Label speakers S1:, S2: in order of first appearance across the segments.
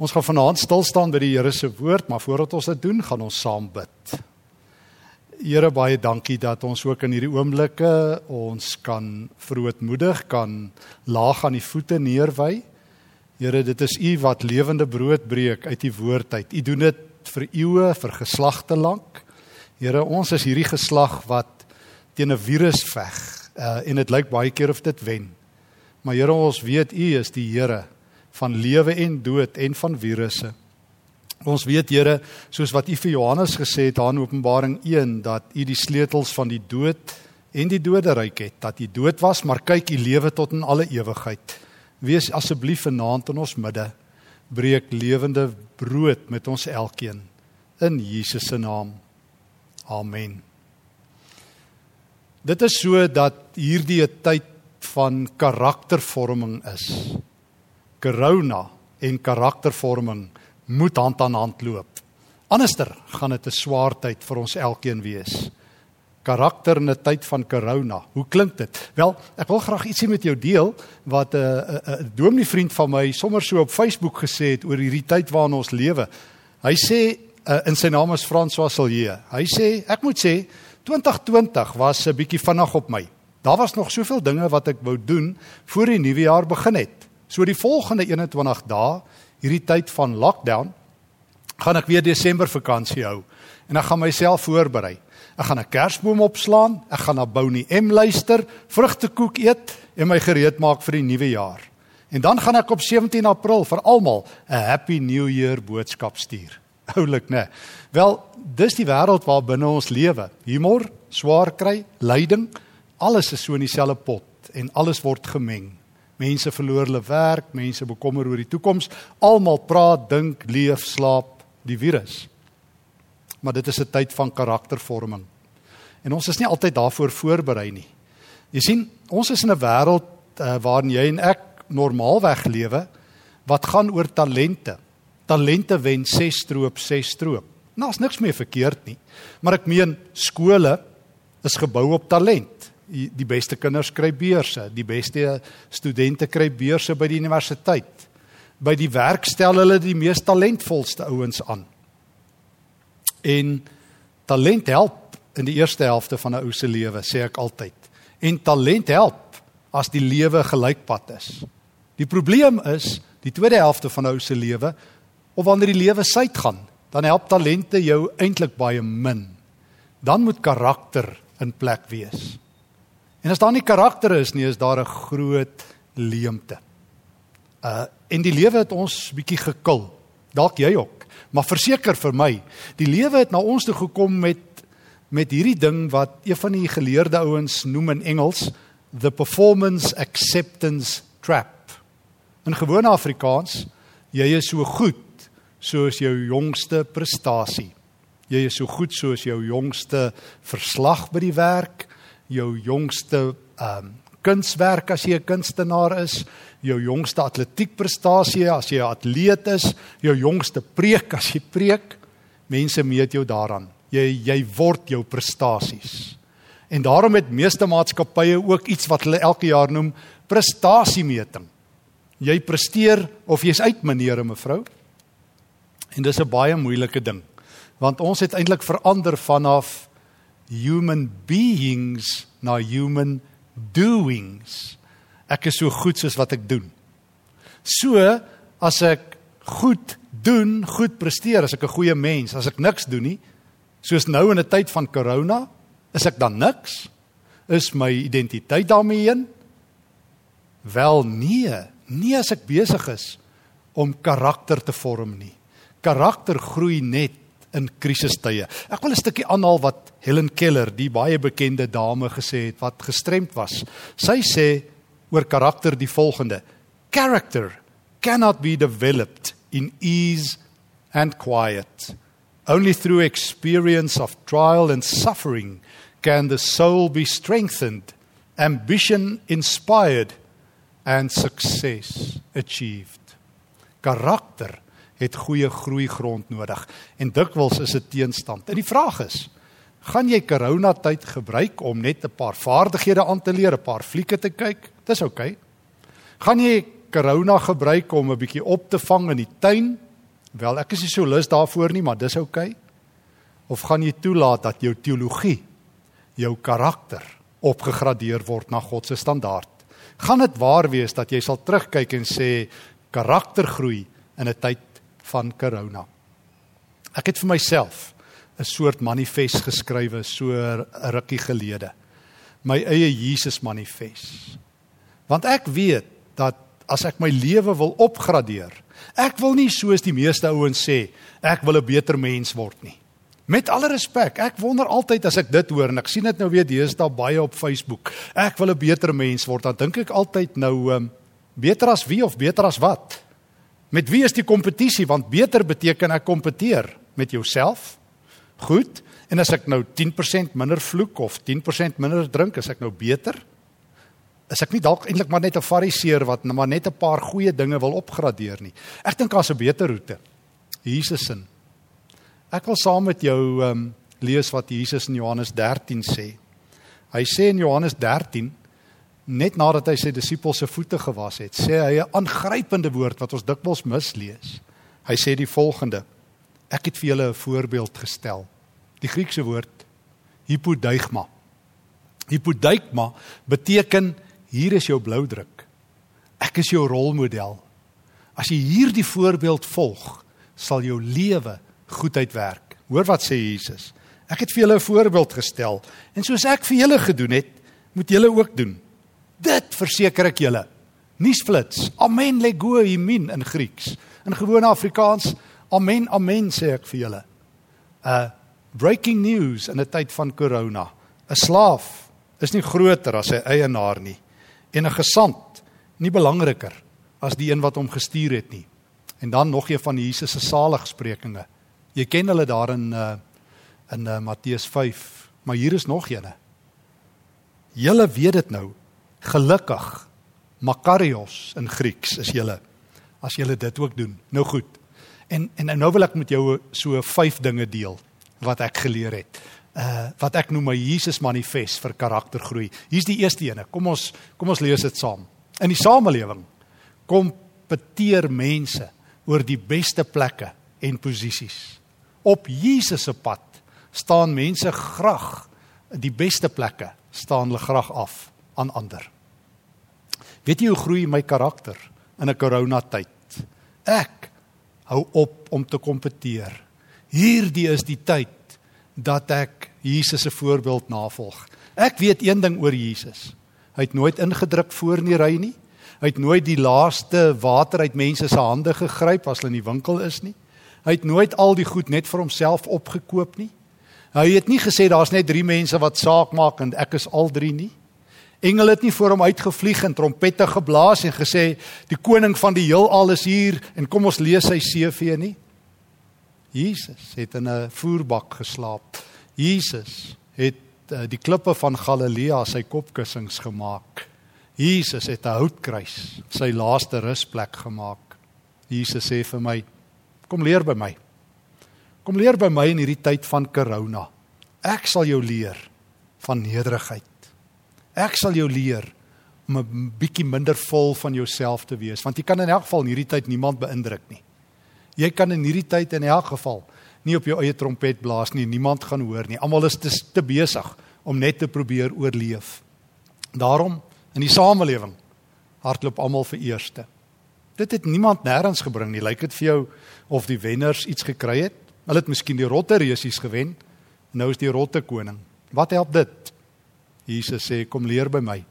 S1: Ons gaan vanaand stil staan by die Here se woord, maar voordat ons dit doen, gaan ons saam bid. Here baie dankie dat ons ook in hierdie oomblikke ons kan verootmoedig, kan laag aan die voete neerwy. Here, dit is U wat lewende brood breek uit die woord uit. U doen dit vir eeue, vir geslagte lank. Here, ons is hierdie geslag wat teen 'n virus veg uh, en dit lyk baie keer of dit wen. Maar Here ons weet U is die Here van lewe en dood en van virusse. Ons weet Here, soos wat U vir Johannes gesê het aan Openbaring 1 dat U die sleutels van die dood en die doderyk het, dat U dood was, maar kyk U lewe tot in alle ewigheid. Wees asseblief vanaand in ons midde. Breek lewende brood met ons elkeen in Jesus se naam. Amen. Dit is so dat hierdie 'n tyd van karaktervorming is. Corona en karaktervorming moet hand aan hand loop. Anderster gaan dit 'n swaar tyd vir ons elkeen wees. Karakter in 'n tyd van corona. Hoe klink dit? Wel, ek wil graag ietsie met jou deel wat 'n uh, 'n uh, 'n dominee vriend van my sommer so op Facebook gesê het oor hierdie tyd waarin ons lewe. Hy sê uh, in sy naam is François Silje. Hy sê ek moet sê 2020 was 'n bietjie vinnig op my. Daar was nog soveel dinge wat ek wou doen voor die nuwe jaar begin het. So die volgende 21 dae, hierdie tyd van lockdown, gaan ek weer Desember vakansie hou en ek gaan myself voorberei. Ek gaan 'n kersboom opslaan, ek gaan na Bounty M luister, vrugtekoek eet en my gereed maak vir die nuwe jaar. En dan gaan ek op 17 April vir almal 'n Happy New Year boodskap stuur. Oulik, né? Wel, dis die wêreld waar binne ons lewe. Humor, swaar kry, lyding, alles is so in dieselfde pot en alles word gemeng. Mense verloor hulle werk, mense bekommer oor die toekoms, almal praat, dink, leef, slaap die virus. Maar dit is 'n tyd van karaktervorming. En ons is nie altyd daarvoor voorberei nie. Jy sien, ons is in 'n wêreld uh, waarin jy en ek normaalweg lewe wat gaan oor talente talente wen 6 stroop 6 stroop. Nou is niks meer verkeerd nie. Maar ek meen skole is gebou op talent. Die, beste kinders kry beurse, die beste studente kry beurse by die universiteit. By die werk stel hulle die mees talentvolste ouens aan. En talent help in die eerste helfte van 'n ou se lewe, sê ek altyd. En talent help as die lewe gelykpad is. Die probleem is, die tweede helfte van 'n ou se lewe of wanneer die lewe suid gaan, dan help talente jou eintlik baie min. Dan moet karakter in plek wees. En as daar nie karakter is nie, is daar 'n groot leemte. Uh en die lewe het ons bietjie gekil. Dalk jy ook. Maar verseker vir my, die lewe het na ons toe gekom met met hierdie ding wat een van die geleerde ouens noem in Engels the performance acceptance trap. In gewone Afrikaans, jy is so goed soos jou jongste prestasie. Jy is so goed soos jou jongste verslag by die werk, jou jongste ehm um, kunswerk as jy 'n kunstenaar is, jou jongste atletiekprestasie as jy 'n atleet is, jou jongste preek as jy preek. Mense meet jou daaraan. Jy jy word jou prestasies. En daarom het meeste maatskappye ook iets wat hulle elke jaar noem prestasiemeting. Jy presteer of jy's uit meneer en mevrou. En dis 'n baie moeilike ding. Want ons het eintlik verander vanaf human beings na human doings. Ek is so goed soos wat ek doen. So as ek goed doen, goed presteer, as ek 'n goeie mens, as ek niks doen nie, soos nou in 'n tyd van corona, is ek dan niks? Is my identiteit daarmee heen? Wel nee, nie as ek besig is om karakter te vorm nie karakter groei net in krisistye. Ek wil 'n stukkie aanhaal wat Helen Keller, die baie bekende dame gesê het wat gestremd was. Sy sê oor karakter die volgende: Character cannot be developed in ease and quiet. Only through experience of trial and suffering can the soul be strengthened, ambition inspired and success achieved. Karakter het goeie groeigrond nodig en dikwels is dit teenstand. En die vraag is, gaan jy corona tyd gebruik om net 'n paar vaardighede aan te leer, 'n paar flieke te kyk? Dis oukei. Okay. Gaan jy corona gebruik om 'n bietjie op te vang in die tuin? Wel, ek is nie so lus daarvoor nie, maar dis oukei. Okay. Of gaan jy toelaat dat jou teologie, jou karakter opgegradeer word na God se standaard? Gaan dit waar wees dat jy sal terugkyk en sê karaktergroei in 'n tyd van corona? Ek het vir myself 'n soort manifest geskrywe so rukkie gelede. My eie Jesus manifest. Want ek weet dat as ek my lewe wil opgradeer, ek wil nie soos die meeste ouens sê, ek wil 'n beter mens word nie. Met alle respek, ek wonder altyd as ek dit hoor en ek sien dit nou weer deesdae baie op Facebook. Ek wil 'n beter mens word. Dan dink ek altyd nou um, beter as wie of beter as wat? Met wie is die kompetisie? Want beter beteken ek kompeteer met jouself. Goed. En as ek nou 10% minder vloek of 10% minder drink, is ek nou beter? is ek nie dalk eintlik maar net 'n fariseer wat maar net 'n paar goeie dinge wil opgradeer nie. Ek dink daar's 'n beter roete. Jesus se. Ek wil saam met jou ehm um, lees wat Jesus in Johannes 13 sê. Hy sê in Johannes 13 net nadat hy sy disippels se voete gewas het, sê hy 'n aangrypende woord wat ons dikwels mislees. Hy sê die volgende: Ek het vir julle 'n voorbeeld gestel. Die Griekse woord hypodeigma. Hypodeigma beteken hier is jou bloudruk. Ek is jou rolmodel. As jy hierdie voorbeeld volg, sal jou lewe goed uitwerk. Hoor wat sê Jesus. Ek het vir julle 'n voorbeeld gestel en soos ek vir julle gedoen het, moet julle ook doen. Dit verseker ek julle. Nuusflits. Amen lego imin in Grieks. In gewone Afrikaans, amen amen sê ek vir julle. Uh breaking news in 'n tyd van corona. 'n Slaaf is nie groter as sy eienaar nie en 'n gesant nie belangriker as die een wat hom gestuur het nie. En dan nog een van Jesus se saligsprekinge. Jy ken hulle daar in uh in uh, Matteus 5, maar hier is nog eene. Julle weet dit nou. Gelukkig Makarios in Grieks is julle as julle dit ook doen. Nou goed. En en nou wil ek met jou so vyf dinge deel wat ek geleer het uh wat ek noem my Jesus manifest vir karaktergroei. Hier's die eerste ene. Kom ons kom ons lees dit saam. In die samelewing kompeteer mense oor die beste plekke en posisies. Op Jesus se pad staan mense graag die beste plekke staan hulle graag af aan ander. Weet jy hoe groei my karakter in 'n koronatyd? Ek hou op om te kompeteer. Hierdie is die tyd dat ek Jesus se voorbeeld navolg. Ek weet een ding oor Jesus. Hy het nooit ingedruk voor in die ry nie. Hy het nooit die laaste water uit mense se hande gegryp as hulle in die winkel is nie. Hy het nooit al die goed net vir homself opgekoop nie. Hy het nie gesê daar's net 3 mense wat saak maak en ek is al 3 nie. Engele het nie voor hom uitgevlieg en trompette geblaas en gesê die koning van die heelal is hier en kom ons lees sy CV nie. Jesus het in 'n voerbak geslaap. Jesus het uh, die klippe van Galilea sy kopkussings gemaak. Jesus het 'n houtkruis sy laaste rusplek gemaak. Jesus sê vir my: "Kom leer by my. Kom leer by my in hierdie tyd van corona. Ek sal jou leer van nederigheid. Ek sal jou leer om 'n bietjie minder vol van jouself te wees, want jy kan in elk geval in hierdie tyd niemand beïndruk nie." Jy kan in hierdie tyd in elk geval nie op jou eie trompet blaas nie. Niemand gaan hoor nie. Almal is te, te besig om net te probeer oorleef. Daarom in die samelewing hardloop almal vir eerste. Dit het niemand nêrens gebring nie. Lyk dit vir jou of die wenners iets gekry het? Hulle het miskien die rotte reusies gewen. Nou is die rotte koning. Wat help dit? Jesus sê kom leer by my.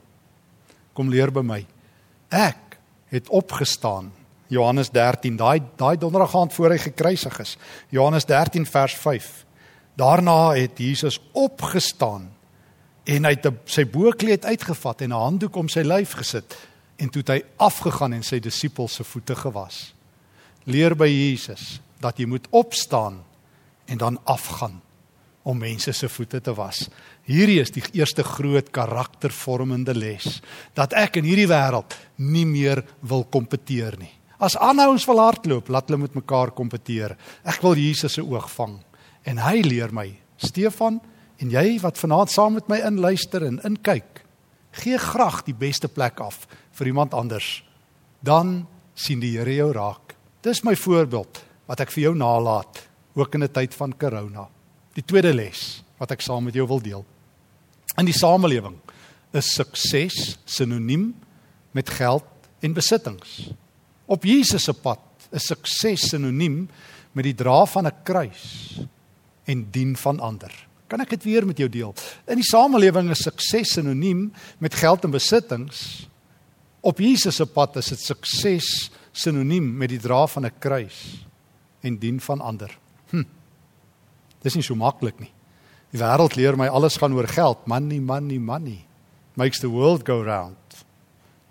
S1: Kom leer by my. Ek het opgestaan Johannes 13, daai daai donderdag aand voor hy gekruisig is. Johannes 13 vers 5. Daarna het Jesus opgestaan en hy het sy boekleed uitgevat en 'n handdoek om sy lyf gesit en toe het hy afgegaan en sy disippels se voete gewas. Leer by Jesus dat jy moet opstaan en dan afgaan om mense se voete te was. Hierdie is die eerste groot karaktervormende les dat ek in hierdie wêreld nie meer wil kompeteer nie. As aanhouers wil hardloop, laat hulle met mekaar kompeteer. Ek wil Jesus se oog vang en hy leer my. Stefan en jy wat vanaand saam met my inluister en inkyk, gee graag die beste plek af vir iemand anders dan sien die Here jou raak. Dis my voorbeeld wat ek vir jou nalat ook in 'n tyd van corona. Die tweede les wat ek saam met jou wil deel. In die samelewing is sukses sinoniem met geld en besittings. Op Jesus se pad is sukses sinoniem met die dra van 'n kruis en dien van ander. Kan ek dit weer met jou deel? In die samelewing is sukses sinoniem met geld en besittings. Op Jesus se pad is dit sukses sinoniem met die dra van 'n kruis en dien van ander. Dis nie so maklik nie. Die wêreld leer my alles gaan oor geld, money, money, money. Makes the world go round.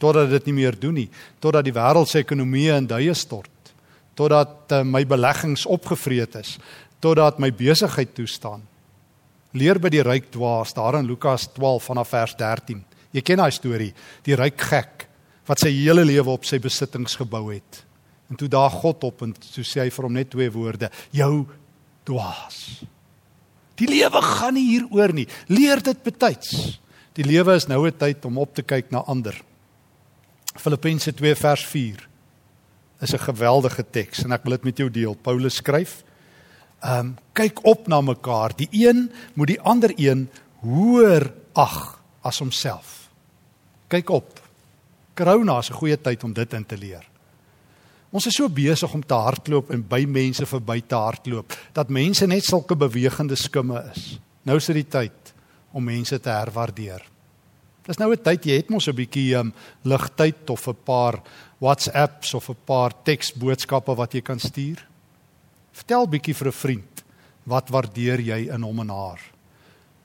S1: Totdat dit nie meer doen nie, totdat die wêreld se ekonomie in duie stort, totdat uh, my beleggings opgevreet is, totdat my besigheid toestaan. Leer by die ryk dwaas daar in Lukas 12 vanaf vers 13. Jy ken daai storie, die ryk gek wat sy hele lewe op sy besittings gebou het. En toe daag God op en so sê hy vir hom net twee woorde: "Jou dwaas." Die lewe gaan nie hieroor nie. Leer dit betyds. Die lewe is nou 'n tyd om op te kyk na ander. Filippense 2 vers 4 is 'n geweldige teks en ek wil dit met jou deel. Paulus skryf: "Ehm um, kyk op na mekaar. Die een moet die ander een hoër ag as homself." Kyk op. Corona is 'n goeie tyd om dit in te leer. Ons is so besig om te hardloop en by mense verby te hardloop dat mense net sulke bewegende skimme is. Nou is dit die tyd om mense te herwaardeer. Dis nou 'n tyd jy het mos 'n bietjie um, ligtyd of 'n paar WhatsApps of 'n paar teksboodskappe wat jy kan stuur. Vertel bietjie vir 'n vriend wat waardeer jy in hom en haar.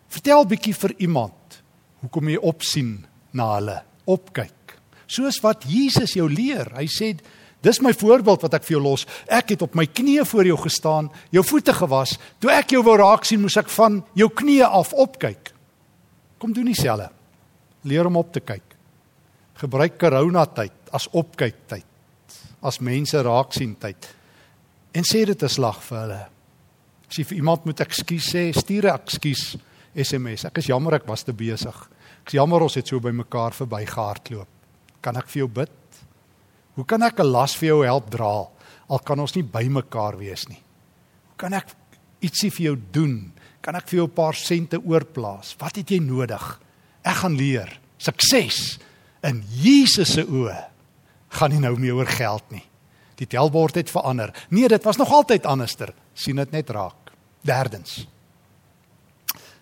S1: Vertel bietjie vir iemand hoekom jy opsien na hulle, opkyk. Soos wat Jesus jou leer. Hy sê Dis my voorbeeld wat ek vir jou los. Ek het op my knieë voor jou gestaan, jou voete gewas. Toe ek jou wou raak sien, moes ek van jou knieë af opkyk. Kom doen dieselfde. Leer om op te kyk. Gebruik corona tyd as opkyk tyd. As mense raak sien tyd. En sê dit 'n slag vir hulle. As jy vir iemand moet ekskuus sê, stuur 'n ekskuus SMS. Ek is jammer ek was te besig. Ek is jammer ons het so by mekaar verbygehardloop. Kan ek vir jou bid? Hoe kan ek 'n las vir jou help dra al kan ons nie by mekaar wees nie? Hoe kan ek ietsie vir jou doen? Kan ek vir jou 'n paar sente oorplaas? Wat het jy nodig? Ek gaan leer. Sukses in Jesus se oë gaan nie nou meer oor geld nie. Die telbord het verander. Nee, dit was nog altyd anderster. sien dit net raak. Derdens.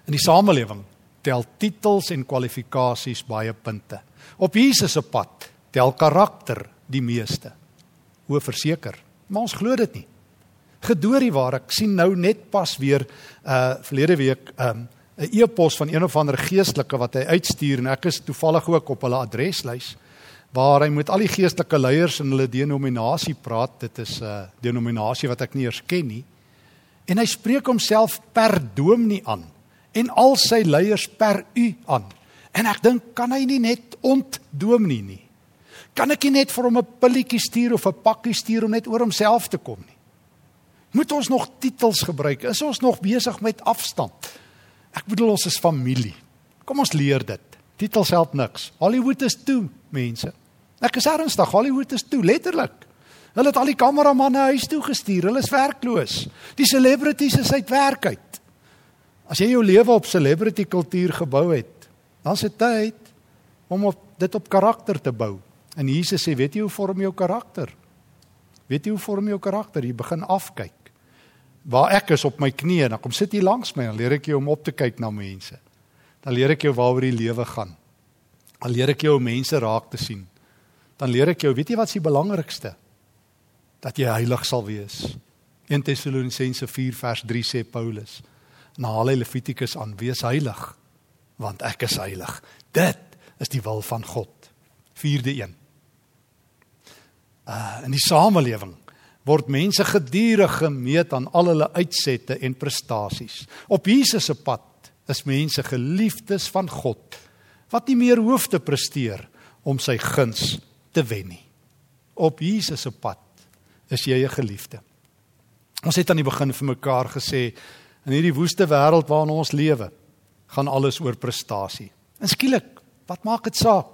S1: In die samelewing tel titels en kwalifikasies baie punte. Op Jesus se pad tel karakter die meeste. O verseker, maar ons glo dit nie. Gedoorie waar ek sien nou net pas weer uh verlede week um, 'n e-pos van een of ander geestelike wat hy uitstuur en ek is toevallig ook op hulle adreslys waar hy met al die geestelike leiers in hulle denominasie praat. Dit is 'n uh, denominasie wat ek nie eers ken nie. En hy spreek homself per dominee aan en al sy leiers per u aan. En ek dink kan hy nie net ontdominee nie. Kan ek nie net vir hom 'n pilletjie stuur of 'n pakkie stuur om net oor homself te kom nie? Moet ons nog titels gebruik? Is ons nog besig met afstand? Ek bedoel ons is familie. Kom ons leer dit. Titels help niks. Hollywood is toe, mense. Ek is ernstig, Hollywood is toe, letterlik. Hulle het al die kameramanne huis toe gestuur. Hulle is werkloos. Die celebrities is uit werk uit. As jy jou lewe op celebrity kultuur gebou het, dan dit tyd om op dit op karakter te bou. En Jesus sê, weet jy hoe vorm jou karakter? Weet jy hoe vorm jou karakter? Jy begin afkyk. Waar ek is op my knieë, dan kom sit jy langs my en leer ek jou om op te kyk na mense. Dan leer ek jou waaroor die lewe gaan. Dan leer ek jou om mense raak te sien. Dan leer ek jou, weet jy wat die belangrikste? Dat jy heilig sal wees. 1 Tessalonisense 4 vers 3 sê Paulus. Na haal hy Levitikus aan, wees heilig want ek is heilig. Dit is die wil van God. 4de 1 uh, in die samelewing word mense gedurig gemeet aan al hulle uitsette en prestasies. Op Jesus se pad is mense geliefdes van God wat nie meer hoef te presteer om sy guns te wen nie. Op Jesus se pad is jy 'n geliefde. Ons het aan die begin vir mekaar gesê in hierdie woeste wêreld waarin ons lewe, gaan alles oor prestasie. En skielik, wat maak dit saak?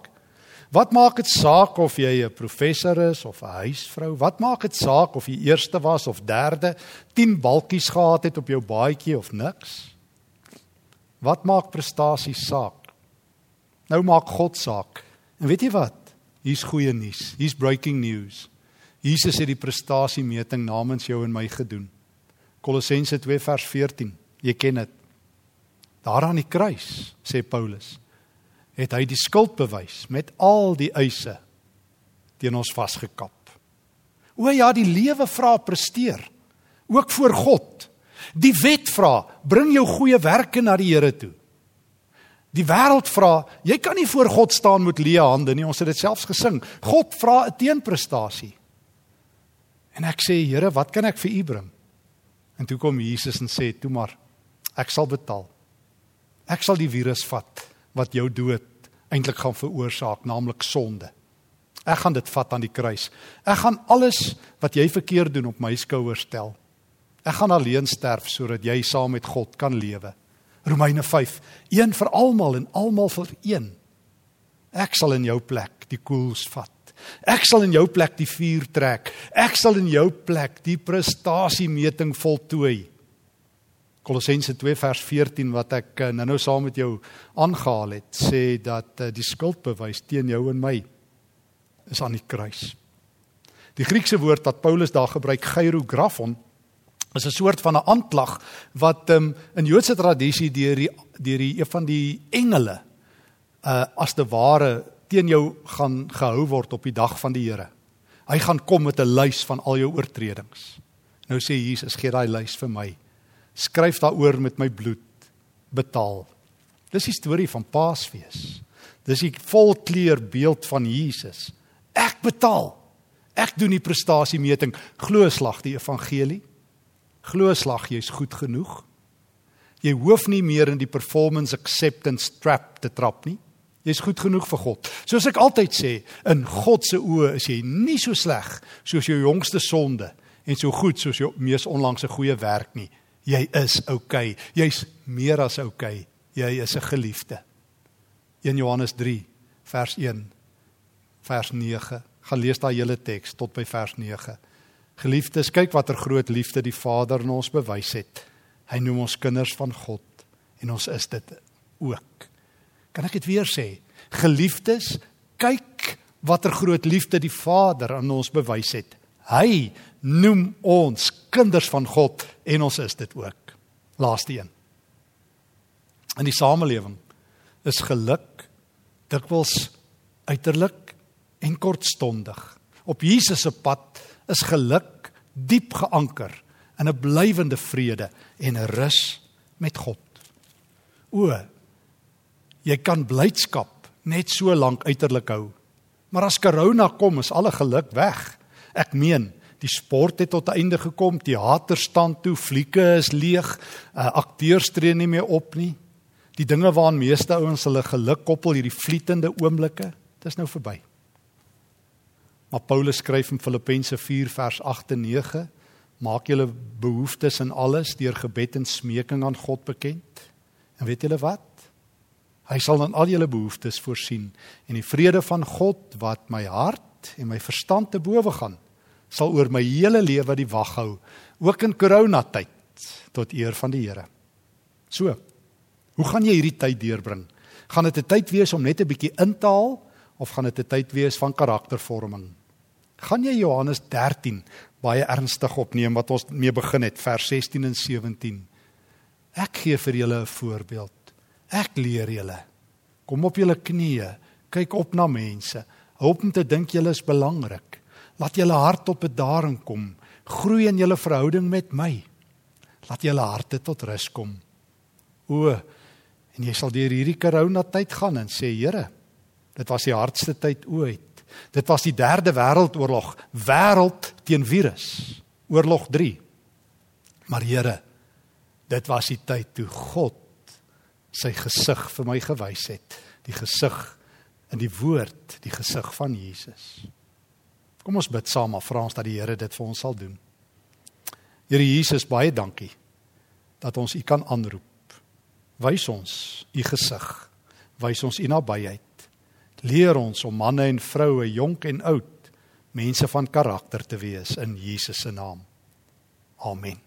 S1: Wat maak dit saak of jy 'n professor is of 'n huisvrou? Wat maak dit saak of jy eerste was of derde, 10 balkies gehad het op jou baadjie of niks? Wat maak prestasie saak? Nou maak God saak. En weet jy wat? Hier's goeie nuus. Hier's breaking news. Jesus het die prestasiemeting namens jou en my gedoen. Kolossense 2 vers 14. Jy ken dit. Daar aan die kruis, sê Paulus, het hy die skuld bewys met al die eise teen ons vasgekap. O ja, die lewe vra presteer, ook voor God. Die wet vra, bring jou goeie werke na die Here toe. Die wêreld vra, jy kan nie voor God staan met leë hande nie. Ons het dit selfs gesing. God vra 'n teenprestasie. En ek sê, Here, wat kan ek vir U bring? En toe kom Jesus en sê, "Toe maar, ek sal betaal. Ek sal die virus vat wat jou dood eintlik gaan veroorsaak, naamlik sonde. Ek gaan dit vat aan die kruis. Ek gaan alles wat jy verkeerd doen op my skouers stel. Ek gaan alleen sterf sodat jy saam met God kan lewe." Romeine 5: Een vir almal en almal vir een. Ek sal in jou plek die koels vat. Ek sal in jou plek die vuur trek. Ek sal in jou plek die prestasiemeting voltooi. Kolossense 2 vers 14 wat ek eh, nou-nou saam met jou aangehaal het, sê dat eh, die skuldbewys teen jou en my is aan die kruis. Die Griekse woord wat Paulus daar gebruik, gyrografon, is 'n soort van 'n aanklag wat um, in Joodse tradisie deur die deur die een van die engele uh as te ware teen jou gaan gehou word op die dag van die Here. Hy gaan kom met 'n lys van al jou oortredings. Nou sê Jesus, gee daai lys vir my. Skryf daaroor met my bloed betaal. Dis die storie van Paasfees. Dis die volkleur beeld van Jesus. Ek betaal. Ek doen die prestasiemeting. Glo slag die evangelie. Glo slag jy's goed genoeg. Jy hoef nie meer in die performance acceptance trap te trap nie. Jy's goed genoeg vir God. Soos ek altyd sê, in God se oë is jy nie so sleg soos jou jongste sonde en so goed soos jou mees onlangse goeie werk nie. Jy is oukei. Okay. Jy's meer as oukei. Okay. Jy is 'n geliefde. 1 Johannes 3 vers 1 vers 9. Gaan lees daai hele teks tot by vers 9. Geliefdes, kyk watter groot liefde die Vader aan ons bewys het. Hy noem ons kinders van God en ons is dit ook. Kan ek dit weer sê? Geliefdes, kyk watter groot liefde die Vader aan ons bewys het. Hy noem ons kinders van God en ons is dit ook. Laaste een. In die samelewing is geluk dikwels uiterlik en kortstondig. Op Jesus se pad is geluk diep geanker in 'n blywende vrede en 'n rus met God. O, Jy kan blydskap net so lank uiterlik hou. Maar as corona kom, is alle geluk weg. Ek meen, die sport het tot einde gekom, teater staan toe, flieke is leeg, uh, akteurs tree nie meer op nie. Die dinge waaraan meeste ouens hulle geluk koppel, hierdie vlietende oomblikke, dit is nou verby. Maar Paulus skryf in Filippense 4 vers 8 en 9: Maak julle behoeftes in alles deur gebed en smeking aan God bekend. En weet julle wat? Hy sal aan al julle behoeftes voorsien en die vrede van God wat my hart en my verstand te bowe gaan sal oor my hele lewe die wag hou ook in coronatyd tot eer van die Here. So. Hoe gaan jy hierdie tyd deurbring? Gaan dit 'n tyd wees om net 'n bietjie in te haal of gaan dit 'n tyd wees van karaktervorming? Gaan jy Johannes 13 baie ernstig opneem wat ons mee begin het vers 16 en 17? Ek gee vir julle 'n voorbeeld. Ek leer julle. Kom op julle knieë, kyk op na mense. Help om te dink julle is belangrik. Laat julle hart tot bedaring kom. Groei in julle verhouding met my. Laat julle harte tot rus kom. O, en jy sal deur hierdie korona tyd gaan en sê, Here, dit was die hardste tyd ooit. Dit was die derde wêreldoorlog, wêreld teen virus. Oorlog 3. Maar Here, dit was die tyd toe God sy gesig vir my gewys het, die gesig in die woord, die gesig van Jesus. Kom ons bid saam maar vra ons dat die Here dit vir ons sal doen. Here Jesus, baie dankie dat ons U kan aanroep. Wys ons U gesig. Wys ons U nabyheid. Leer ons om manne en vroue, jonk en oud, mense van karakter te wees in Jesus se naam. Amen.